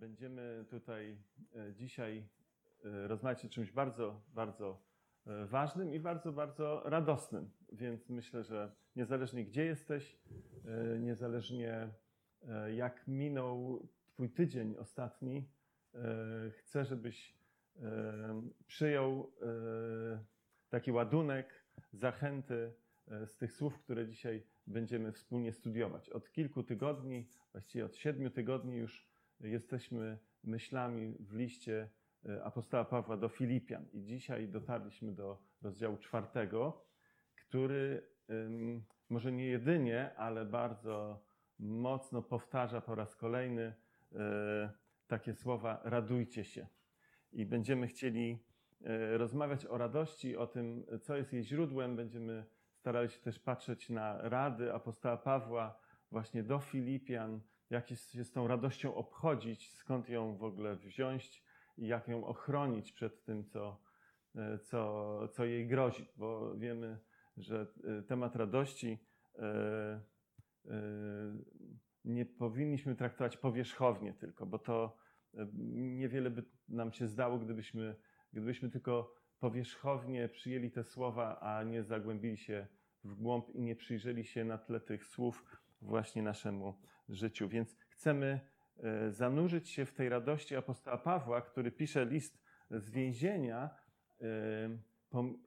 Będziemy tutaj e, dzisiaj e, rozmawiać o czymś bardzo, bardzo e, ważnym i bardzo, bardzo radosnym. Więc myślę, że niezależnie gdzie jesteś, niezależnie jak minął Twój tydzień ostatni, chcę, żebyś przyjął taki ładunek, zachęty z tych słów, które dzisiaj będziemy wspólnie studiować. Od kilku tygodni, właściwie od siedmiu tygodni już jesteśmy myślami w liście e, apostoła Pawła do Filipian. I dzisiaj dotarliśmy do rozdziału czwartego, który może nie jedynie, ale bardzo mocno powtarza po raz kolejny e, takie słowa: radujcie się. I będziemy chcieli e, rozmawiać o radości, o tym, co jest jej źródłem. Będziemy starali się też patrzeć na rady apostoła Pawła właśnie do Filipian, jak się z tą radością obchodzić, skąd ją w ogóle wziąć i jak ją ochronić przed tym, co, e, co, co jej grozi. Bo wiemy, że e, temat radości e, nie powinniśmy traktować powierzchownie tylko, bo to niewiele by nam się zdało, gdybyśmy, gdybyśmy tylko powierzchownie przyjęli te słowa, a nie zagłębili się w głąb i nie przyjrzeli się na tle tych słów właśnie naszemu życiu. Więc chcemy e, zanurzyć się w tej radości apostoła Pawła, który pisze list z więzienia, e,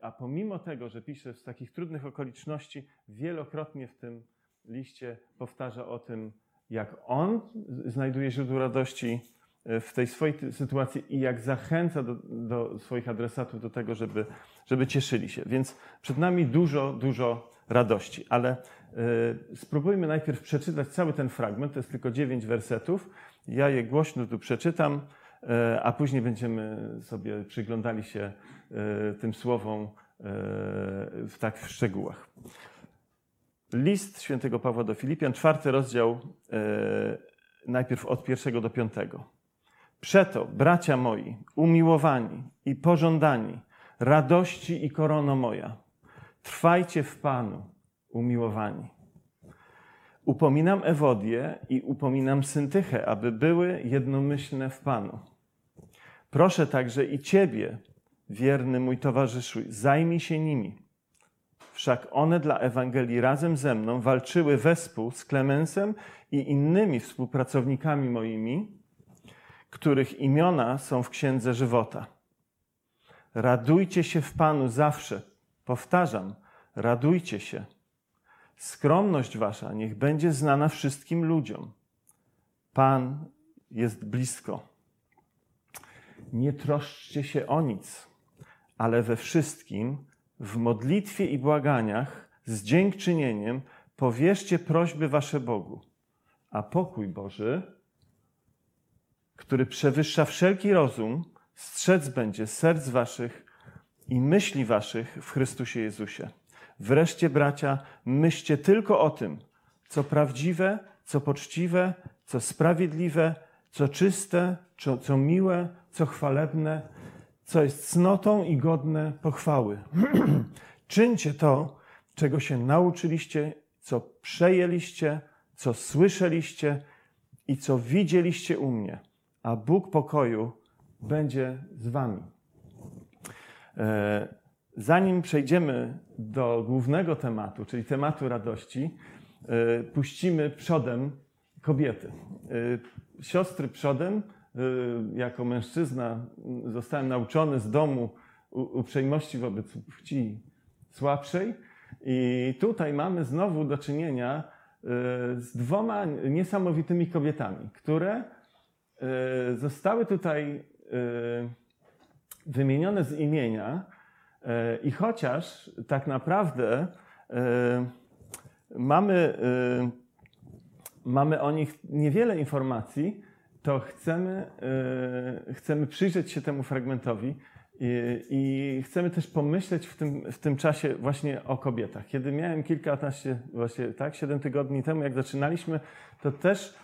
a pomimo tego, że pisze z takich trudnych okoliczności, wielokrotnie w tym liście powtarza o tym, jak on znajduje źródło radości e, w tej swojej sytuacji i jak zachęca do, do swoich adresatów do tego, żeby, żeby cieszyli się. Więc przed nami dużo, dużo radości. Ale y, spróbujmy najpierw przeczytać cały ten fragment, to jest tylko dziewięć wersetów. Ja je głośno tu przeczytam, y, a później będziemy sobie przyglądali się y, tym słowom w tak w szczegółach. List świętego Pawła do Filipian, czwarty rozdział, najpierw od pierwszego do piątego. Przeto, bracia moi, umiłowani i pożądani, radości i korono moja, Trwajcie w Panu, umiłowani. Upominam Ewodię i upominam Syntychę, aby były jednomyślne w Panu. Proszę także i Ciebie, wierny mój towarzyszu, zajmij się nimi. Wszak one dla Ewangelii razem ze mną walczyły wespół z Klemensem i innymi współpracownikami moimi, których imiona są w Księdze Żywota. Radujcie się w Panu zawsze Powtarzam, radujcie się. Skromność wasza niech będzie znana wszystkim ludziom. Pan jest blisko. Nie troszczcie się o nic, ale we wszystkim, w modlitwie i błaganiach, z dziękczynieniem, powierzcie prośby wasze Bogu. A pokój Boży, który przewyższa wszelki rozum, strzec będzie serc waszych i myśli waszych w Chrystusie Jezusie. Wreszcie, bracia, myślcie tylko o tym, co prawdziwe, co poczciwe, co sprawiedliwe, co czyste, co, co miłe, co chwalebne, co jest cnotą i godne pochwały. Czyńcie to, czego się nauczyliście, co przejęliście, co słyszeliście i co widzieliście u mnie, a Bóg pokoju będzie z wami. E, zanim przejdziemy do głównego tematu, czyli tematu radości, e, puścimy przodem kobiety. E, siostry przodem, jako mężczyzna, zostałem nauczony z domu uprzejmości wobec płci słabszej. I tutaj mamy znowu do czynienia z dwoma niesamowitymi kobietami, które zostały tutaj wymienione z imienia e, i chociaż tak naprawdę e, mamy, e, mamy o nich niewiele informacji, to chcemy, chcemy przyjrzeć się temu fragmentowi i, i, chcemy też pomyśleć w tym, w tym czasie właśnie o kobietach. Kiedy miałem kilkanaście, właśnie tak, siedem tygodni temu, jak zaczynaliśmy, to też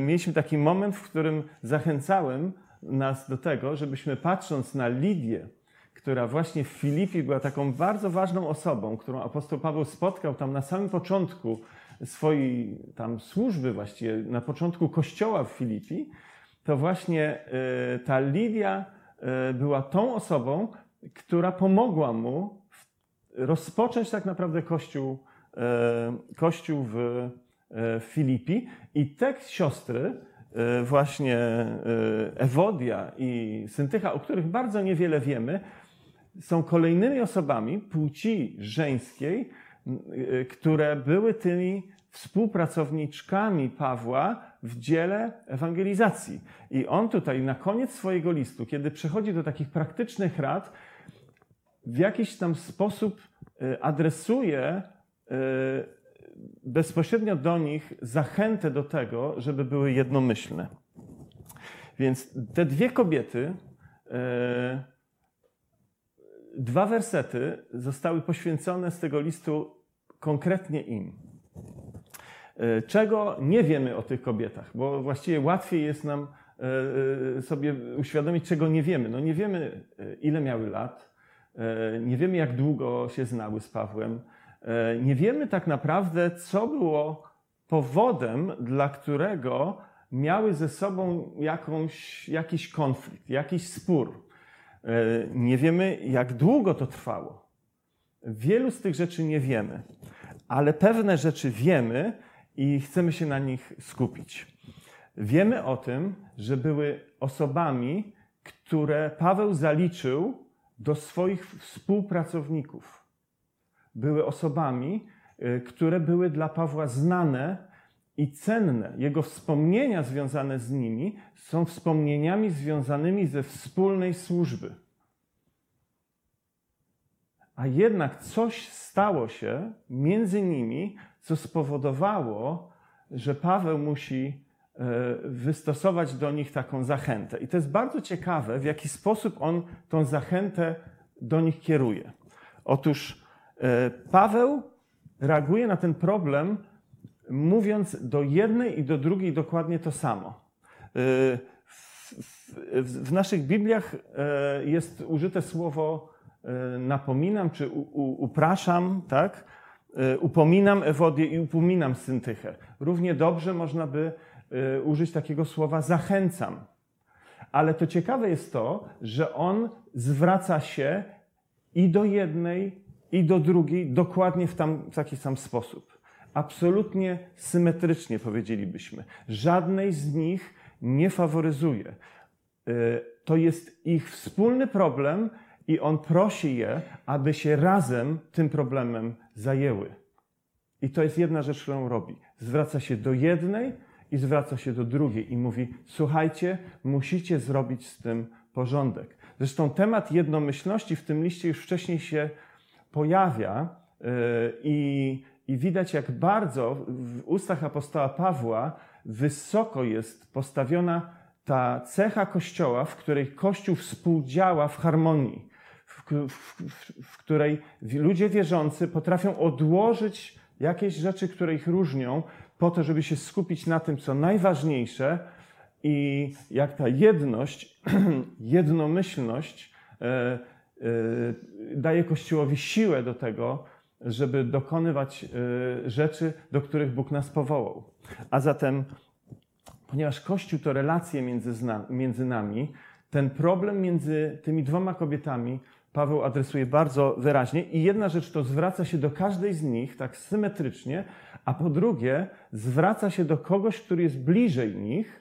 mieliśmy taki moment, w którym zachęcałem nas do tego, żebyśmy patrząc na Lidię, która właśnie w Filipii była taką bardzo ważną osobą, którą apostoł Paweł spotkał tam na samym początku swojej tam służby właściwie, na początku kościoła w Filipii, to właśnie ta Lidia była tą osobą, która pomogła mu rozpocząć tak naprawdę kościół, kościół w Filipi. I te siostry, właśnie Ewodia i Syntycha, o których bardzo niewiele wiemy, są kolejnymi osobami płci żeńskiej, które były tymi współpracowniczkami Pawła w dziele ewangelizacji. I on tutaj na koniec swojego listu, kiedy przechodzi do takich praktycznych rad, w jakiś tam sposób e, adresuje e, bezpośrednio do nich zachętę do tego, żeby były jednomyślne. Więc te dwie kobiety, e, dwa wersety zostały poświęcone z tego listu konkretnie im. E, czego nie wiemy o tych kobietach, bo właściwie łatwiej jest nam e, sobie uświadomić, czego nie wiemy. No nie wiemy, ile miały lat, nie wiemy, jak długo się znały z Pawłem, nie wiemy tak naprawdę, co było powodem, dla którego miały ze sobą jakąś, jakiś konflikt, jakiś spór. Nie wiemy, jak długo to trwało. Wielu z tych rzeczy nie wiemy, ale pewne rzeczy wiemy i chcemy się na nich skupić. Wiemy o tym, że były osobami, które Paweł zaliczył do swoich współpracowników. Były osobami, y, które były dla Pawła znane i cenne. Jego wspomnienia związane z nimi są wspomnieniami związanymi ze wspólnej służby. A jednak coś stało się między nimi, co spowodowało, że Paweł musi e, wystosować do nich taką zachętę. I to jest bardzo ciekawe, w jaki sposób on tą zachętę do nich kieruje. Otóż Paweł reaguje na ten problem, mówiąc do jednej i do drugiej dokładnie to samo. E, w, naszych Bibliach jest użyte słowo napominam czy upraszam, tak? E, upominam Ewodię i upominam Syntychę. Równie dobrze można by e, użyć takiego słowa zachęcam. Ale to ciekawe jest to, że on zwraca się i do jednej, i do drugiej dokładnie w, tam, w taki sam sposób. Absolutnie symetrycznie powiedzielibyśmy. Żadnej z nich nie faworyzuje. E, to jest ich wspólny problem, i on prosi je, aby się razem tym problemem zajęły. I to jest jedna rzecz, którą robi. Zwraca się do jednej i zwraca się do drugiej i mówi: Słuchajcie, musicie zrobić z tym porządek. Zresztą temat jednomyślności w tym liście już wcześniej się pojawia yy, i, i widać, jak bardzo w ustach apostoła Pawła wysoko jest postawiona ta cecha Kościoła, w której Kościół współdziała w harmonii w, w, w której ludzie wierzący potrafią odłożyć jakieś rzeczy, które ich różnią, po to, żeby się skupić na tym, co najważniejsze i jak ta jedność, jednomyślność e, e, daje Kościołowi siłę do tego, żeby dokonywać e, rzeczy, do których Bóg nas powołał. A zatem, ponieważ Kościół to relacje między, między nami, ten problem między tymi dwoma kobietami Paweł adresuje bardzo wyraźnie. I jedna rzecz to zwraca się do każdej z nich tak symetrycznie, a po drugie zwraca się do kogoś, który jest bliżej nich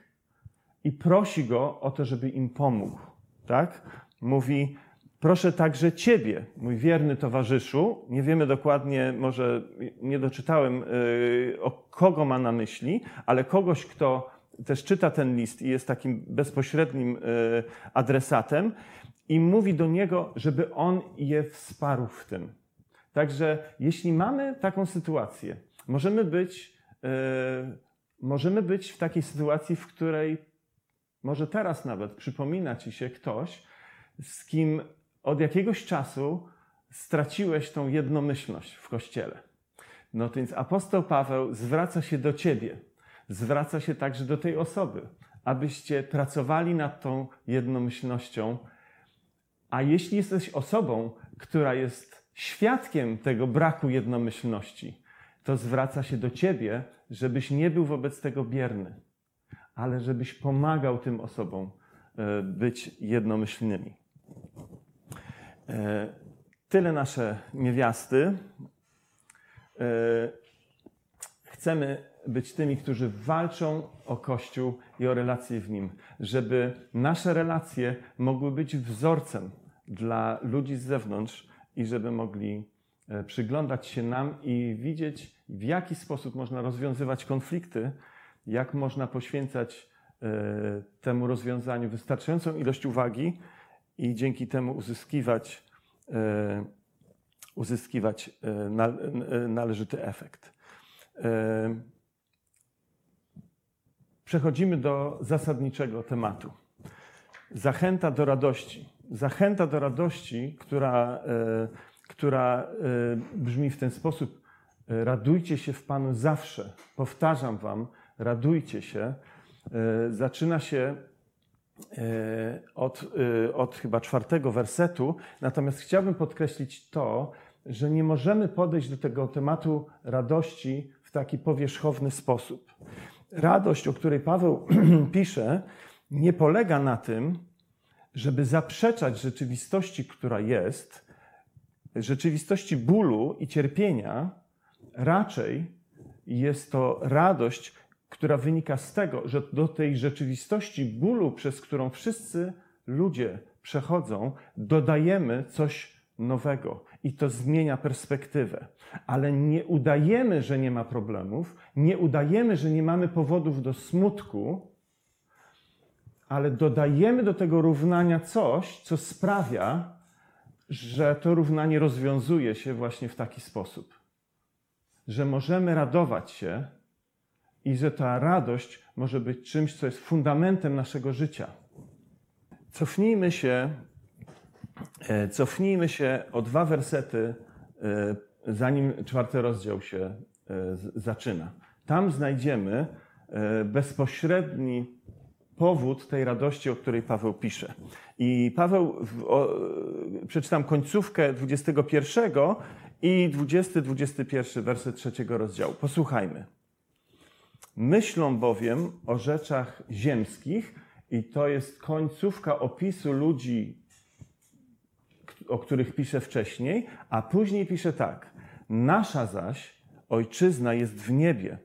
i prosi go o to, żeby im pomógł. Tak? Mówi, proszę także Ciebie, mój wierny towarzyszu. Nie wiemy dokładnie, może nie doczytałem, yy, o kogo ma na myśli, ale kogoś, kto też czyta ten list i jest takim bezpośrednim yy, adresatem i mówi do niego, żeby on je wsparł w tym. Także jeśli mamy taką sytuację, możemy być, yy, możemy być w takiej sytuacji, w której może teraz nawet przypomina ci się ktoś, z kim od jakiegoś czasu straciłeś tą jednomyślność w kościele. No więc apostoł Paweł zwraca się do ciebie, zwraca się także do tej osoby, abyście pracowali nad tą jednomyślnością a jeśli jesteś osobą, która jest świadkiem tego braku jednomyślności, to zwraca się do ciebie, żebyś nie był wobec tego bierny, ale żebyś pomagał tym osobom e, być jednomyślnymi. E, tyle nasze niewiasty. E, chcemy być tymi, którzy walczą o Kościół i o relacje w nim, żeby nasze relacje mogły być wzorcem dla ludzi z zewnątrz i żeby mogli e, przyglądać się nam i widzieć, w jaki sposób można rozwiązywać konflikty, jak można poświęcać temu rozwiązaniu wystarczającą ilość uwagi i dzięki temu uzyskiwać, e, uzyskiwać należyty efekt. Przechodzimy do zasadniczego tematu. Zachęta do radości. Zachęta do radości, która, e, która e, brzmi w ten sposób: radujcie się w Panu zawsze. Powtarzam Wam, radujcie się. E, zaczyna się od, od chyba czwartego wersetu, natomiast chciałbym podkreślić to, że nie możemy podejść do tego tematu radości w taki powierzchowny sposób. Radość, o której Paweł pisze, nie polega na tym, żeby zaprzeczać rzeczywistości, która jest, rzeczywistości bólu i cierpienia, raczej jest to radość, która wynika z tego, że do tej rzeczywistości bólu, przez którą wszyscy ludzie przechodzą, dodajemy coś nowego i to zmienia perspektywę. Ale nie udajemy, że nie ma problemów, nie udajemy, że nie mamy powodów do smutku, ale dodajemy do tego równania coś, co sprawia, że to równanie rozwiązuje się właśnie w taki sposób, że możemy radować się i że ta radość może być czymś, co jest fundamentem naszego życia. Cofnijmy się E, cofnijmy się o dwa wersety, e, zanim czwarty rozdział się e, zaczyna. Tam znajdziemy bezpośredni powód tej radości, o której Paweł pisze. I Paweł, przeczytam końcówkę 21 i 20-21 werset trzeciego rozdziału. Posłuchajmy. Myślą bowiem o rzeczach ziemskich, i to jest końcówka opisu ludzi o których pisze wcześniej, a później pisze tak. Nasza zaś ojczyzna jest w niebie.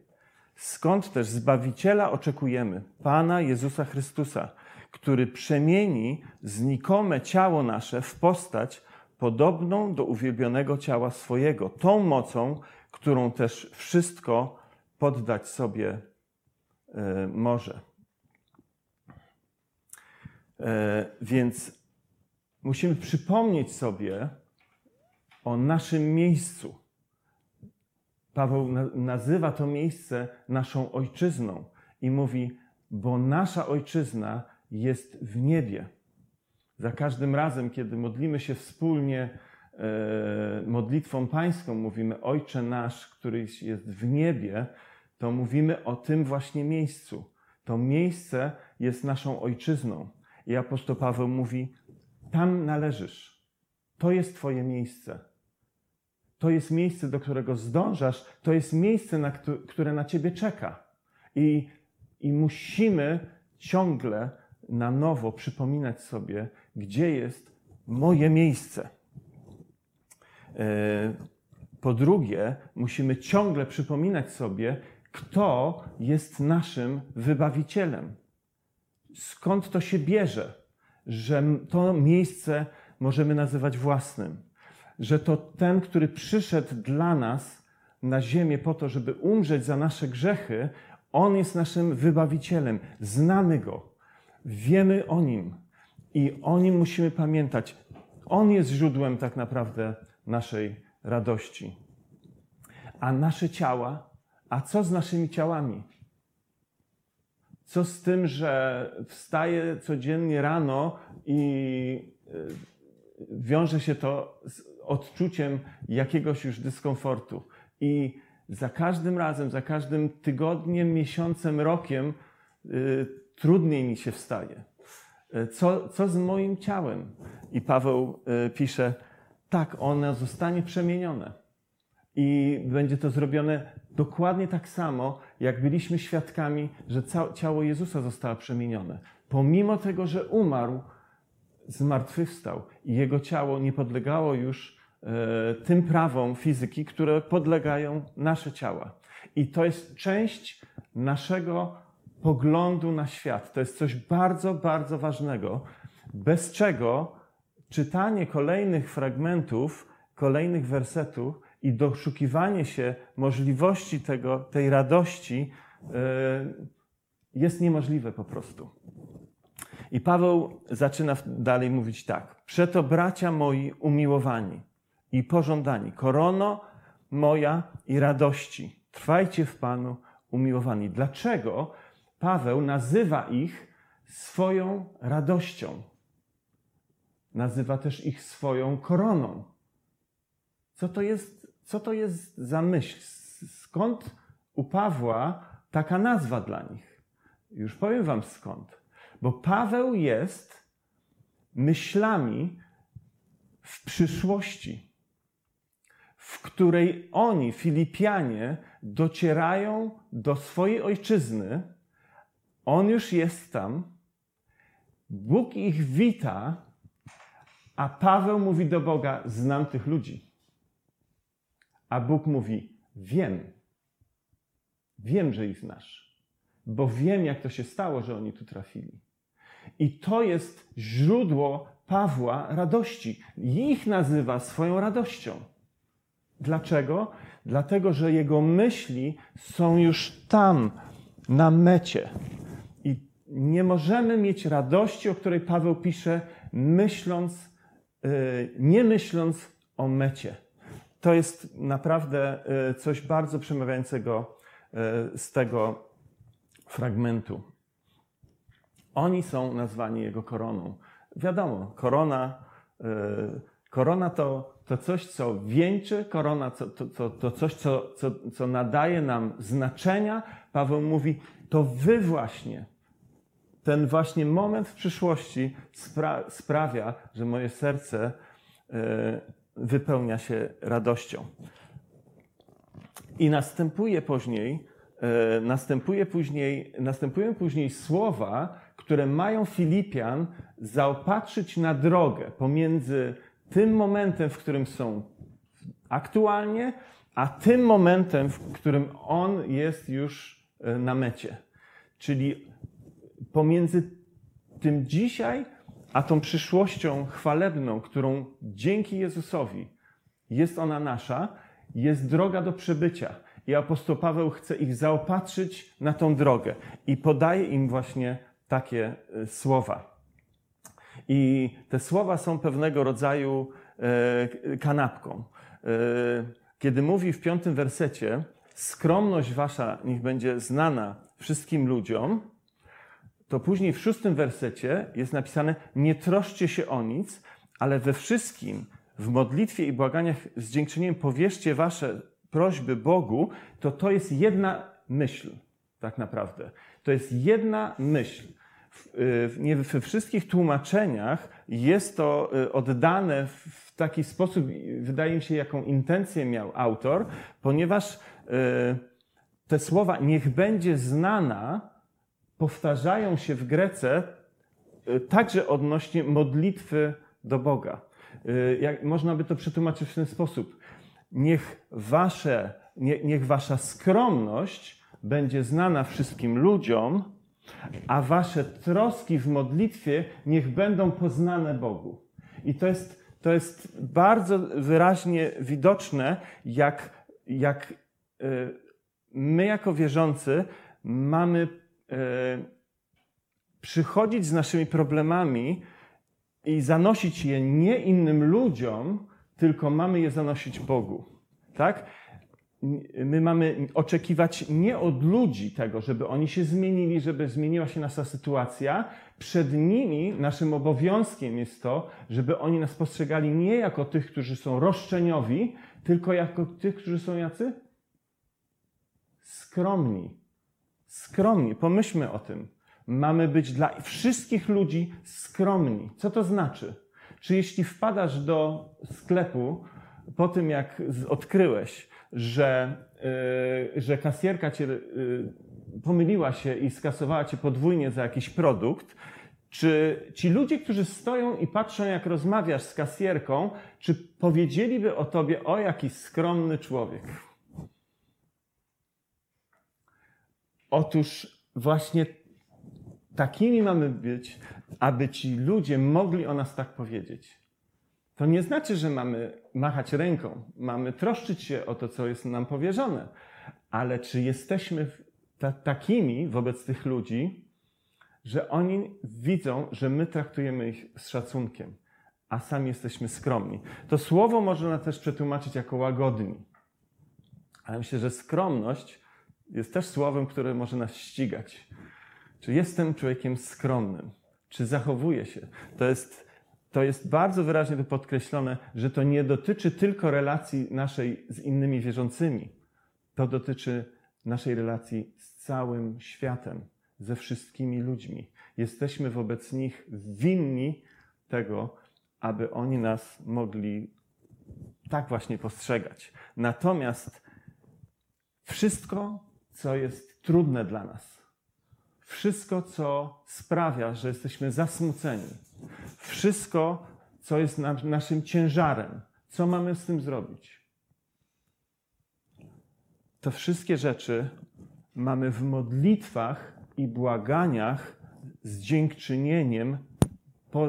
Skąd też Zbawiciela oczekujemy, Pana Jezusa Chrystusa, który przemieni znikome ciało nasze w postać podobną do uwielbionego ciała swojego, tą mocą, którą też wszystko poddać sobie e, może. E, więc musimy przypomnieć sobie o naszym miejscu. Paweł nazywa to miejsce naszą ojczyzną i mówi, bo nasza ojczyzna jest w niebie. Za każdym razem, kiedy modlimy się wspólnie e, modlitwą pańską, mówimy Ojcze nasz, który jest w niebie, to mówimy o tym właśnie miejscu. To miejsce jest naszą ojczyzną. I apostoł Paweł mówi: tam należysz. To jest Twoje miejsce. To jest miejsce, do którego zdążasz, to jest miejsce, na które na Ciebie czeka. I, I musimy ciągle na nowo przypominać sobie, gdzie jest moje miejsce. E, po drugie, musimy ciągle przypominać sobie, kto jest naszym wybawicielem. Skąd to się bierze? że to miejsce możemy nazywać własnym, że to ten, który przyszedł dla nas na ziemię po to, żeby umrzeć za nasze grzechy, on jest naszym wybawicielem. Znamy go, wiemy o nim i o nim musimy pamiętać. On jest źródłem tak naprawdę naszej radości. A nasze ciała, a co z naszymi ciałami? Co z tym, że wstaję codziennie rano i e, wiąże się to z odczuciem jakiegoś już dyskomfortu. I za każdym razem, za każdym tygodniem, miesiącem, rokiem y, trudniej mi się wstaje. Co, co z moim ciałem? I Paweł y, pisze, tak, ono zostanie przemienione. I będzie to zrobione dokładnie tak samo, jak byliśmy świadkami, że ciało Jezusa zostało przemienione. Pomimo tego, że umarł, zmartwychwstał i jego ciało nie podlegało już e, tym prawom fizyki, które podlegają nasze ciała. I to jest część naszego poglądu na świat. To jest coś bardzo, bardzo ważnego, bez czego czytanie kolejnych fragmentów, kolejnych wersetów i doszukiwanie się możliwości tego, tej radości e, jest niemożliwe po prostu. I Paweł zaczyna dalej mówić tak. Przeto bracia moi umiłowani i pożądani, korono moja i radości, trwajcie w Panu umiłowani. Dlaczego Paweł nazywa ich swoją radością? Nazywa też ich swoją koroną. Co to jest, co to jest za myśl? Skąd u Pawła taka nazwa dla nich? Już powiem Wam skąd. Bo Paweł jest myślami w przyszłości, w której oni, Filipianie, docierają do swojej ojczyzny. On już jest tam. Bóg ich wita, a Paweł mówi do Boga: Znam tych ludzi. A Bóg mówi: Wiem. Wiem, że ich znasz, bo wiem, jak to się stało, że oni tu trafili. I to jest źródło Pawła radości. Ich nazywa swoją radością. Dlaczego? Dlatego, że jego myśli są już tam, na mecie. I nie możemy mieć radości, o której Paweł pisze, myśląc, yy, nie myśląc o mecie. To jest naprawdę yy, coś bardzo przemawiającego yy, z tego fragmentu. Oni są nazwani jego koroną. Wiadomo, korona, yy, korona to, to coś, co wieńczy, korona to, to, to coś, co, co, co nadaje nam znaczenia. Paweł mówi, to wy właśnie, ten właśnie moment w przyszłości spra sprawia, że moje serce wypełnia się radością. I następuje później, yy, następuje później, następują później słowa, które mają Filipian zaopatrzyć na drogę pomiędzy tym momentem, w którym są aktualnie, a tym momentem, w którym on jest już e, na mecie. Czyli pomiędzy tym dzisiaj, a tą przyszłością chwalebną, którą dzięki Jezusowi jest ona nasza, jest droga do przebycia. I apostoł Paweł chce ich zaopatrzyć na tą drogę i podaje im właśnie takie e, słowa. I te słowa są pewnego rodzaju e, kanapką. E, kiedy mówi w piątym wersecie, skromność wasza niech będzie znana wszystkim ludziom, to później w szóstym wersecie jest napisane: Nie troszcie się o nic, ale we wszystkim, w modlitwie i błaganiach z dziękczynieniem powierzcie wasze prośby Bogu, to to jest jedna myśl, tak naprawdę. To jest jedna myśl. Nie we wszystkich tłumaczeniach jest to y, oddane w taki sposób, wydaje mi się, jaką intencję miał autor, ponieważ y, te słowa niech będzie znana powtarzają się w Grece y, także odnośnie modlitwy do Boga. Jak, można by to przetłumaczyć w ten sposób. Niech, wasze, nie, niech wasza skromność będzie znana wszystkim ludziom, a wasze troski w modlitwie niech będą poznane Bogu. I to jest, to jest bardzo wyraźnie widoczne, jak, jak e, my jako wierzący mamy przychodzić z naszymi problemami i zanosić je nie innym ludziom, tylko mamy je zanosić Bogu. Tak? my mamy oczekiwać nie od ludzi tego, żeby oni się zmienili, żeby zmieniła się nasza sytuacja. Przed nimi naszym obowiązkiem jest to, żeby oni nas postrzegali nie jako tych, którzy są roszczeniowi, tylko jako tych, którzy są jacy? Skromni. Skromni. Pomyślmy o tym. Mamy być dla wszystkich ludzi skromni. Co to znaczy? Czy jeśli wpadasz do sklepu po tym, jak odkryłeś, że, yy, że kasjerka cię yy, pomyliła się i skasowała cię podwójnie za jakiś produkt, czy ci ludzie, którzy stoją i patrzą, jak rozmawiasz z kasjerką, czy powiedzieliby o tobie, o jaki skromny człowiek? Otóż właśnie takimi mamy być, aby ci ludzie mogli o nas tak powiedzieć. To nie znaczy, że mamy machać ręką, mamy troszczyć się o to, co jest nam powierzone, ale czy jesteśmy ta takimi wobec tych ludzi, że oni widzą, że my traktujemy ich z szacunkiem, a sami jesteśmy skromni. To słowo można też przetłumaczyć jako łagodni. Ale myślę, że skromność jest też słowem, które może nas ścigać. Czy jestem człowiekiem skromnym? Czy zachowuję się? To jest, to jest bardzo wyraźnie to podkreślone, że to nie dotyczy tylko relacji naszej z innymi wierzącymi. To dotyczy naszej relacji z całym światem, ze wszystkimi ludźmi. Jesteśmy wobec nich winni tego, aby oni nas mogli tak właśnie postrzegać. Natomiast wszystko, co jest trudne dla nas, wszystko, co sprawia, że jesteśmy zasmuceni, wszystko, co jest naszym ciężarem, co mamy z tym zrobić, to wszystkie rzeczy mamy w modlitwach i błaganiach z dziękczynieniem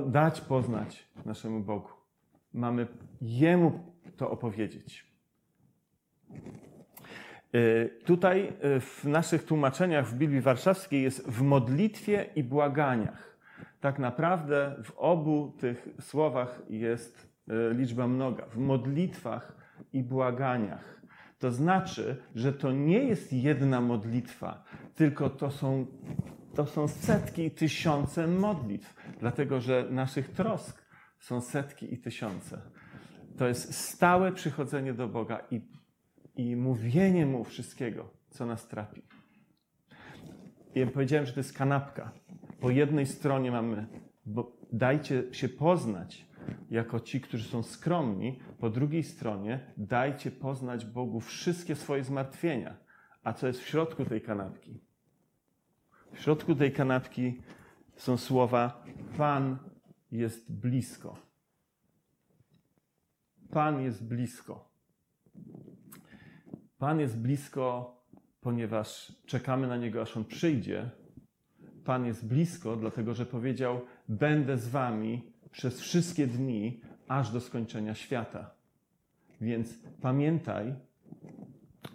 dać poznać naszemu Bogu. Mamy Jemu to opowiedzieć. Y, tutaj y, w naszych tłumaczeniach w Biblii Warszawskiej jest w modlitwie i błaganiach. Tak naprawdę w obu tych słowach jest y, liczba mnoga. W modlitwach i błaganiach. To znaczy, że to nie jest jedna modlitwa, tylko to są, to są setki i tysiące modlitw, dlatego że naszych trosk są setki i tysiące. To jest stałe przychodzenie do Boga i, i mówienie Mu wszystkiego, co nas trapi. I powiedziałem, że to jest kanapka. Po jednej stronie mamy, bo dajcie się poznać jako ci, którzy są skromni, po drugiej stronie dajcie poznać Bogu wszystkie swoje zmartwienia. A co jest w środku tej kanapki? W środku tej kanapki są słowa: Pan jest blisko. Pan jest blisko. Pan jest blisko, ponieważ czekamy na Niego, aż On przyjdzie. Pan jest blisko, dlatego że powiedział: Będę z Wami przez wszystkie dni, aż do skończenia świata. Więc pamiętaj,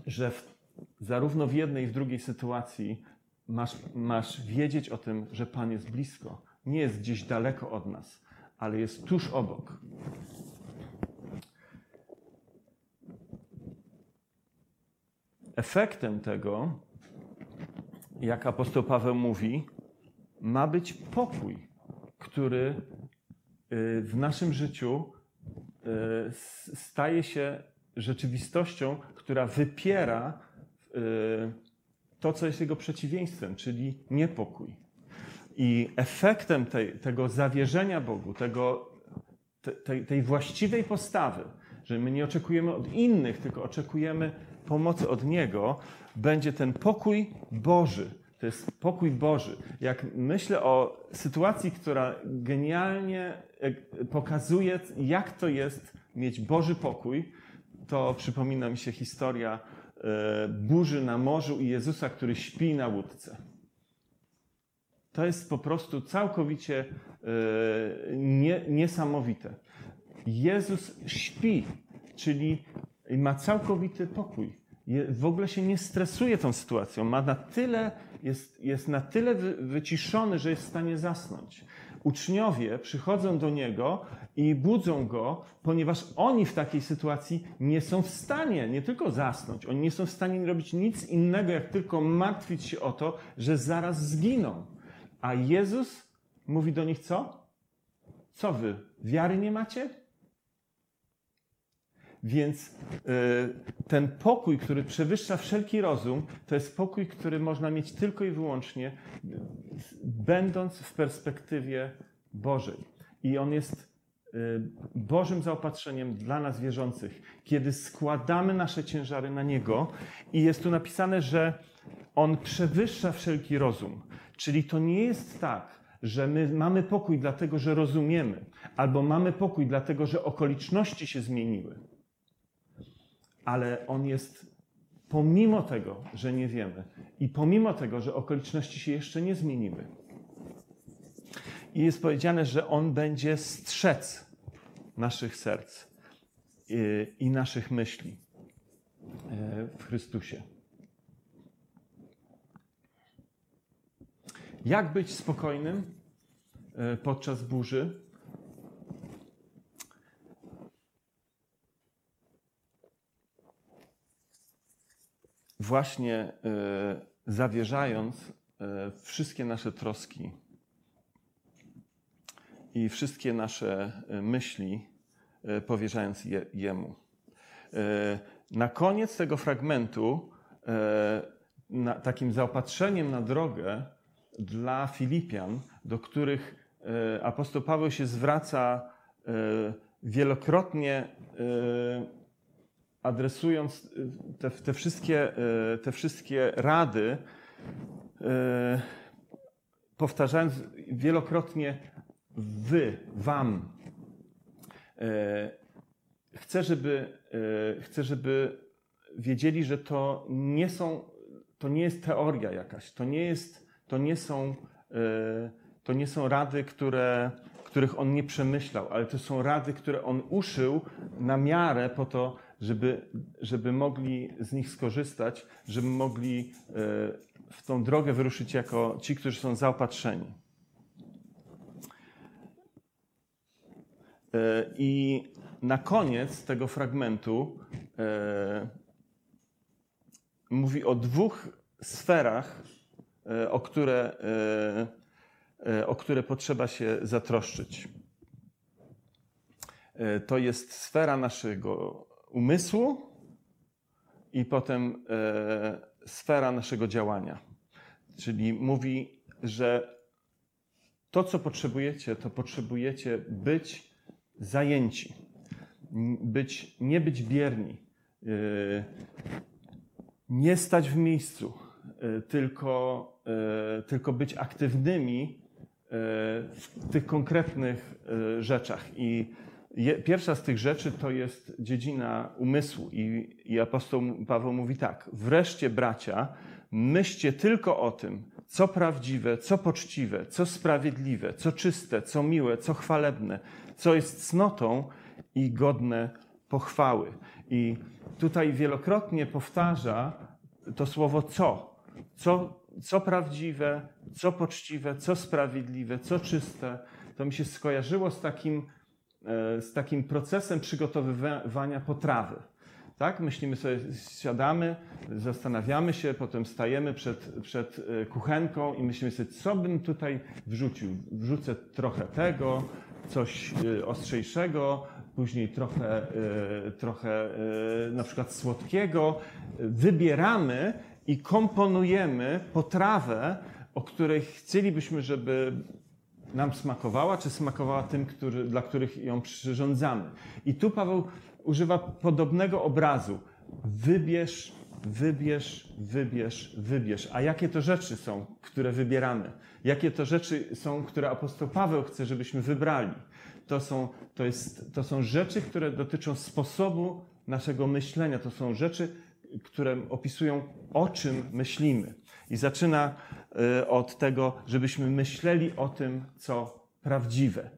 że w, zarówno w jednej i w drugiej sytuacji masz, masz wiedzieć o tym, że Pan jest blisko. Nie jest gdzieś daleko od nas, ale jest tuż obok. Efektem tego, jak apostoł Paweł mówi, ma być pokój, który y, w naszym życiu y, staje się rzeczywistością, która wypiera y, to, co jest jego przeciwieństwem, czyli niepokój. I efektem tej, tego zawierzenia Bogu, tego, tej, tej właściwej postawy, że my nie oczekujemy od innych, tylko oczekujemy pomocy od Niego, będzie ten pokój Boży. To jest pokój Boży. Jak myślę o sytuacji, która genialnie e, pokazuje, jak to jest mieć Boży pokój, to przypomina mi się historia e, burzy na morzu i Jezusa, który śpi na łódce. To jest po prostu całkowicie e, nie, niesamowite. Jezus śpi, czyli ma całkowity pokój. W ogóle się nie stresuje tą sytuacją. Ma na tyle, jest, jest na tyle wyciszony, że jest w stanie zasnąć. Uczniowie przychodzą do niego i budzą go, ponieważ oni w takiej sytuacji nie są w stanie nie tylko zasnąć, oni nie są w stanie robić nic innego, jak tylko martwić się o to, że zaraz zginą. A Jezus mówi do nich co? Co wy? Wiary nie macie? Więc y, ten pokój, który przewyższa wszelki rozum, to jest pokój, który można mieć tylko i wyłącznie będąc w perspektywie Bożej. I on jest Bożym zaopatrzeniem dla nas wierzących, kiedy składamy nasze ciężary na Niego i jest tu napisane, że On przewyższa wszelki rozum. Czyli to nie jest tak, że my mamy pokój dlatego, że rozumiemy, albo mamy pokój dlatego, że okoliczności się zmieniły. Ale On jest pomimo tego, że nie wiemy i pomimo tego, że okoliczności się jeszcze nie zmieniły. I jest powiedziane, że On będzie strzec naszych serc i naszych myśli e, w Chrystusie. Jak być spokojnym e, podczas burzy? Właśnie e, zawierzając wszystkie nasze troski i wszystkie nasze e, myśli e, powierzając je, Jemu. E, na koniec tego fragmentu, takim zaopatrzeniem na drogę dla Filipian, do których apostoł Paweł się zwraca wielokrotnie, adresując te, te, wszystkie, te wszystkie rady, powtarzając wielokrotnie wy, wam. Chcę, żeby, chcę, żeby wiedzieli, że to nie są, to nie jest teoria jakaś, to nie jest, to nie są, to nie są rady, które, których on nie przemyślał, ale to są rady, które on uszył na miarę po to, żeby, żeby mogli z nich skorzystać, żeby mogli w tą drogę wyruszyć jako ci, którzy są zaopatrzeni. E, I na koniec tego fragmentu e, mówi o dwóch sferach, e, o które, o które potrzeba się zatroszczyć. To jest sfera naszego umysłu i potem sfera naszego działania. Czyli mówi, że to, co potrzebujecie, to potrzebujecie być zajęci, być, nie być bierni, y, nie stać w miejscu, y, tylko, tylko być aktywnymi w tych konkretnych rzeczach. I pierwsza z tych rzeczy to jest dziedzina umysłu. I, I apostoł Paweł mówi tak: Wreszcie, bracia, myślcie tylko o tym, co prawdziwe, co poczciwe, co sprawiedliwe, co czyste, co miłe, co chwalebne, co jest cnotą i godne pochwały. I tutaj wielokrotnie powtarza to słowo co. Co, co prawdziwe, co poczciwe, co sprawiedliwe, co czyste. To mi się skojarzyło z takim, z takim procesem przygotowywania potrawy. Tak? Myślimy sobie, siadamy, zastanawiamy się, potem stajemy przed, przed e, kuchenką i myślimy sobie, co bym tutaj wrzucił. Wrzucę trochę tego, coś y, ostrzejszego, później trochę, trochę na przykład słodkiego. Wybieramy i komponujemy potrawę, o której chcielibyśmy, żeby nam smakowała, czy smakowała tym, który, dla których ją przyrządzamy. I tu Paweł używa podobnego obrazu. Wybierz, wybierz, wybierz, wybierz. A jakie to rzeczy są, które wybieramy? jakie to rzeczy są, które apostoł Paweł chce, żebyśmy wybrali. To są, to, jest, to są rzeczy, które dotyczą sposobu naszego myślenia. To są rzeczy, które opisują, o czym myślimy. I zaczyna od tego, żebyśmy myśleli o tym, co prawdziwe.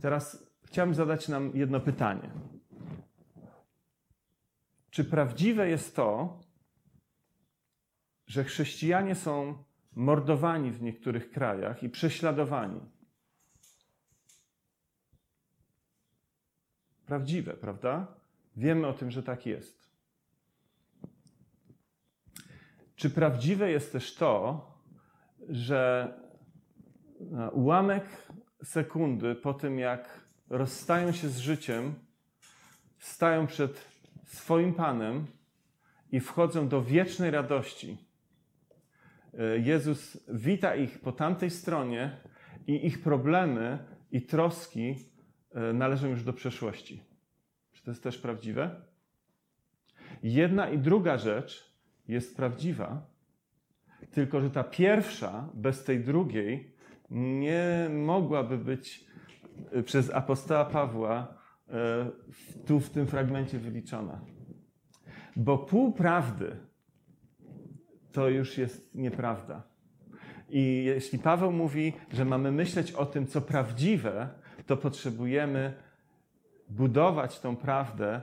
Teraz chciałbym zadać nam jedno pytanie. Czy prawdziwe jest to, że chrześcijanie są mordowani w niektórych krajach i prześladowani. Prawdziwe, prawda? Wiemy o tym, że tak jest. Czy prawdziwe jest też to, że ułamek sekundy po tym, jak rozstają się z życiem, stają przed swoim Panem i wchodzą do wiecznej radości, E, Jezus wita ich po tamtej stronie i ich problemy i troski e, należą już do przeszłości. Czy to jest też prawdziwe? Jedna i druga rzecz jest prawdziwa, tylko że ta pierwsza bez tej drugiej nie mogłaby być e, przez apostoła Pawła e, tu w tym fragmencie wyliczona. Bo pół prawdy to już jest nieprawda. I jeśli Paweł mówi, że mamy myśleć o tym, co prawdziwe, to potrzebujemy budować tą prawdę e,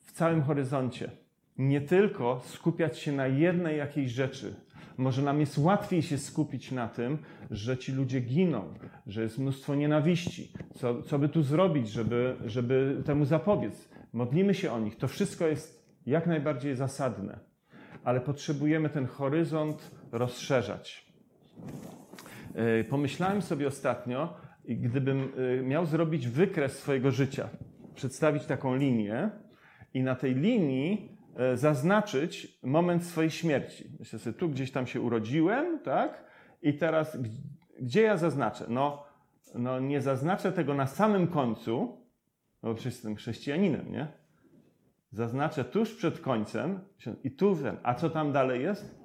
w całym horyzoncie. Nie tylko skupiać się na jednej jakiejś rzeczy. Może nam jest łatwiej się skupić na tym, że ci ludzie giną, że jest mnóstwo nienawiści. Co, co by tu zrobić, żeby, żeby temu zapobiec? Modlimy się o nich. To wszystko jest jak najbardziej zasadne, ale potrzebujemy ten horyzont rozszerzać. E, pomyślałem sobie ostatnio, gdybym e, miał zrobić wykres swojego życia, przedstawić taką linię i na tej linii zaznaczyć moment swojej śmierci. Myślę sobie, tu gdzieś tam się urodziłem, tak? I teraz gdzie ja zaznaczę? No, no nie zaznaczę tego na samym końcu, no bo przecież jestem chrześcijaninem, nie? Zaznaczę tuż przed końcem i tu, a co tam dalej jest?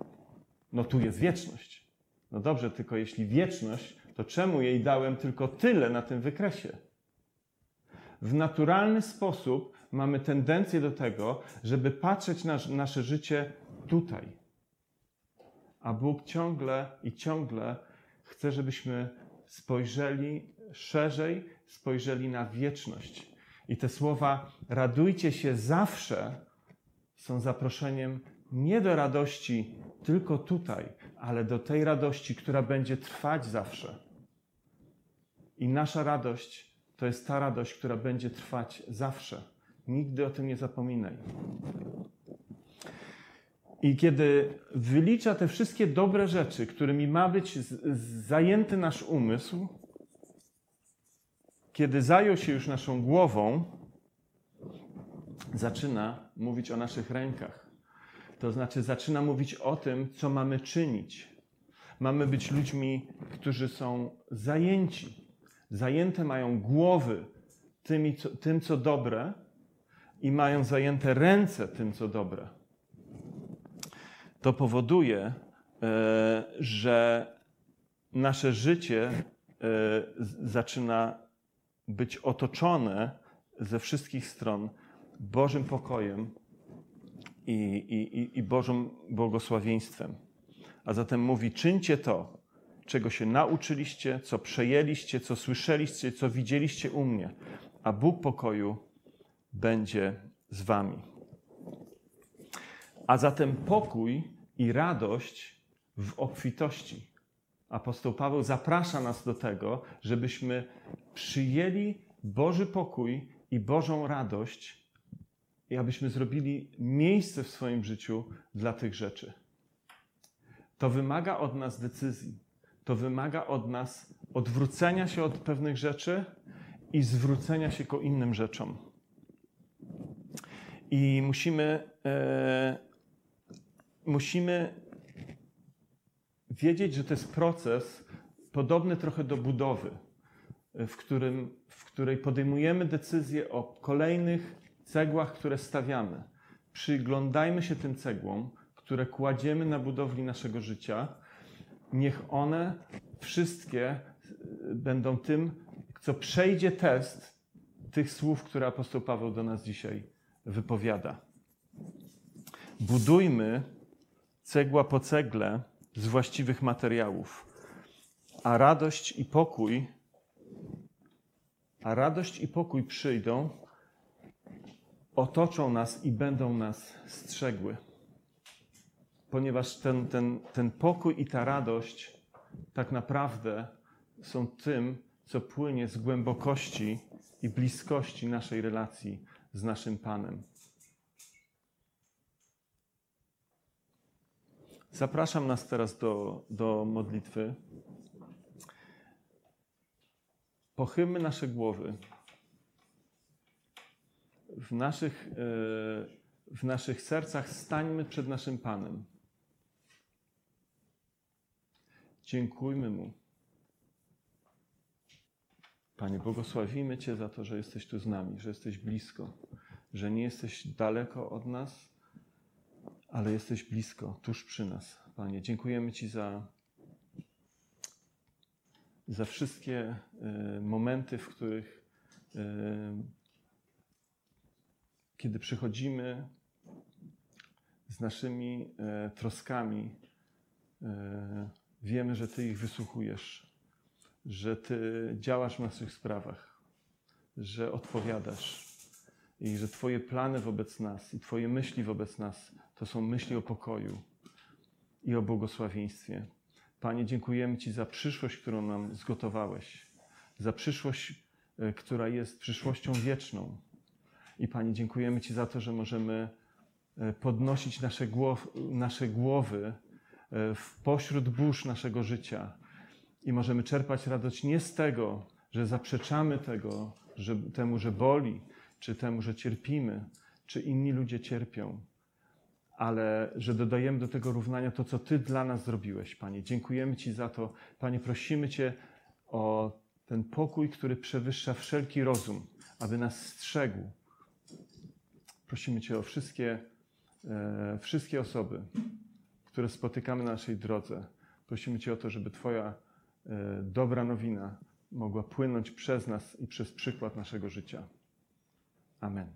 No tu jest wieczność. No dobrze, tylko jeśli wieczność, to czemu jej dałem tylko tyle na tym wykresie? W naturalny sposób mamy tendencję do tego, żeby patrzeć na nasze życie tutaj. A Bóg ciągle i ciągle chce, żebyśmy spojrzeli szerzej, spojrzeli na wieczność. I te słowa radujcie się zawsze są zaproszeniem nie do radości tylko tutaj, ale do tej radości, która będzie trwać zawsze. I nasza radość to jest ta radość, która będzie trwać zawsze. Nigdy o tym nie zapominaj. I kiedy wylicza te wszystkie dobre rzeczy, którymi ma być zajęty nasz umysł, kiedy zajął się już naszą głową, zaczyna mówić o naszych rękach. To znaczy, zaczyna mówić o tym, co mamy czynić. Mamy być ludźmi, którzy są zajęci. Zajęte mają głowy tymi, co, tym, co dobre, i mają zajęte ręce tym, co dobre. To powoduje, e, że nasze życie e, zaczyna być otoczone ze wszystkich stron Bożym pokojem i, i, i Bożym błogosławieństwem. A zatem mówi: czyńcie to, czego się nauczyliście, co przejęliście, co słyszeliście, co widzieliście u mnie, a Bóg pokoju będzie z wami. A zatem pokój i radość w obfitości. Apostoł Paweł zaprasza nas do tego, żebyśmy przyjęli Boży pokój i Bożą radość i abyśmy zrobili miejsce w swoim życiu dla tych rzeczy. To wymaga od nas decyzji. To wymaga od nas odwrócenia się od pewnych rzeczy i zwrócenia się ku innym rzeczom. I musimy, e, musimy wiedzieć, że to jest proces podobny trochę do budowy, w, którym, w której podejmujemy decyzje o kolejnych cegłach, które stawiamy. Przyglądajmy się tym cegłom, które kładziemy na budowli naszego życia. Niech one wszystkie e, będą tym, co przejdzie test tych słów, które apostoł Paweł do nas dzisiaj wypowiada. Budujmy cegła po cegle z właściwych materiałów, a radość i pokój, a radość i pokój przyjdą, otoczą nas i będą nas strzegły. Ponieważ ten, ten, ten pokój i ta radość tak naprawdę są tym, co płynie z głębokości i bliskości naszej relacji z naszym Panem. Zapraszam nas teraz do, do modlitwy. Pochylmy nasze głowy. W naszych, e, w naszych sercach stańmy przed naszym Panem. Dziękujmy Mu Panie, błogosławimy Cię za to, że jesteś tu z nami, że jesteś blisko, że nie jesteś daleko od nas, ale jesteś blisko, tuż przy nas. Panie, dziękujemy Ci za, za wszystkie y, momenty, w których, y, kiedy przychodzimy z naszymi e, troskami, wiemy, że Ty ich wysłuchujesz, że Ty działasz w naszych sprawach, że odpowiadasz i że Twoje plany wobec nas i Twoje myśli wobec nas to są myśli o pokoju i o błogosławieństwie. Panie, dziękujemy Ci za przyszłość, którą nam zgotowałeś, za przyszłość, e, która jest przyszłością wieczną. I Panie, dziękujemy Ci za to, że możemy e, podnosić nasze, głow, nasze głowy w pośród burz naszego życia i możemy czerpać radość nie z tego, że zaprzeczamy tego, że, temu, że boli, czy temu, że cierpimy, czy inni ludzie cierpią, ale że dodajemy do tego równania to, co Ty dla nas zrobiłeś, Panie. Dziękujemy Ci za to. Panie, prosimy Cię o ten pokój, który przewyższa wszelki rozum, aby nas strzegł. Prosimy Cię o wszystkie, e, wszystkie osoby, które spotykamy na naszej drodze. Prosimy Cię o to, żeby Twoja e, dobra nowina mogła płynąć przez nas i przez przykład naszego życia. Amen.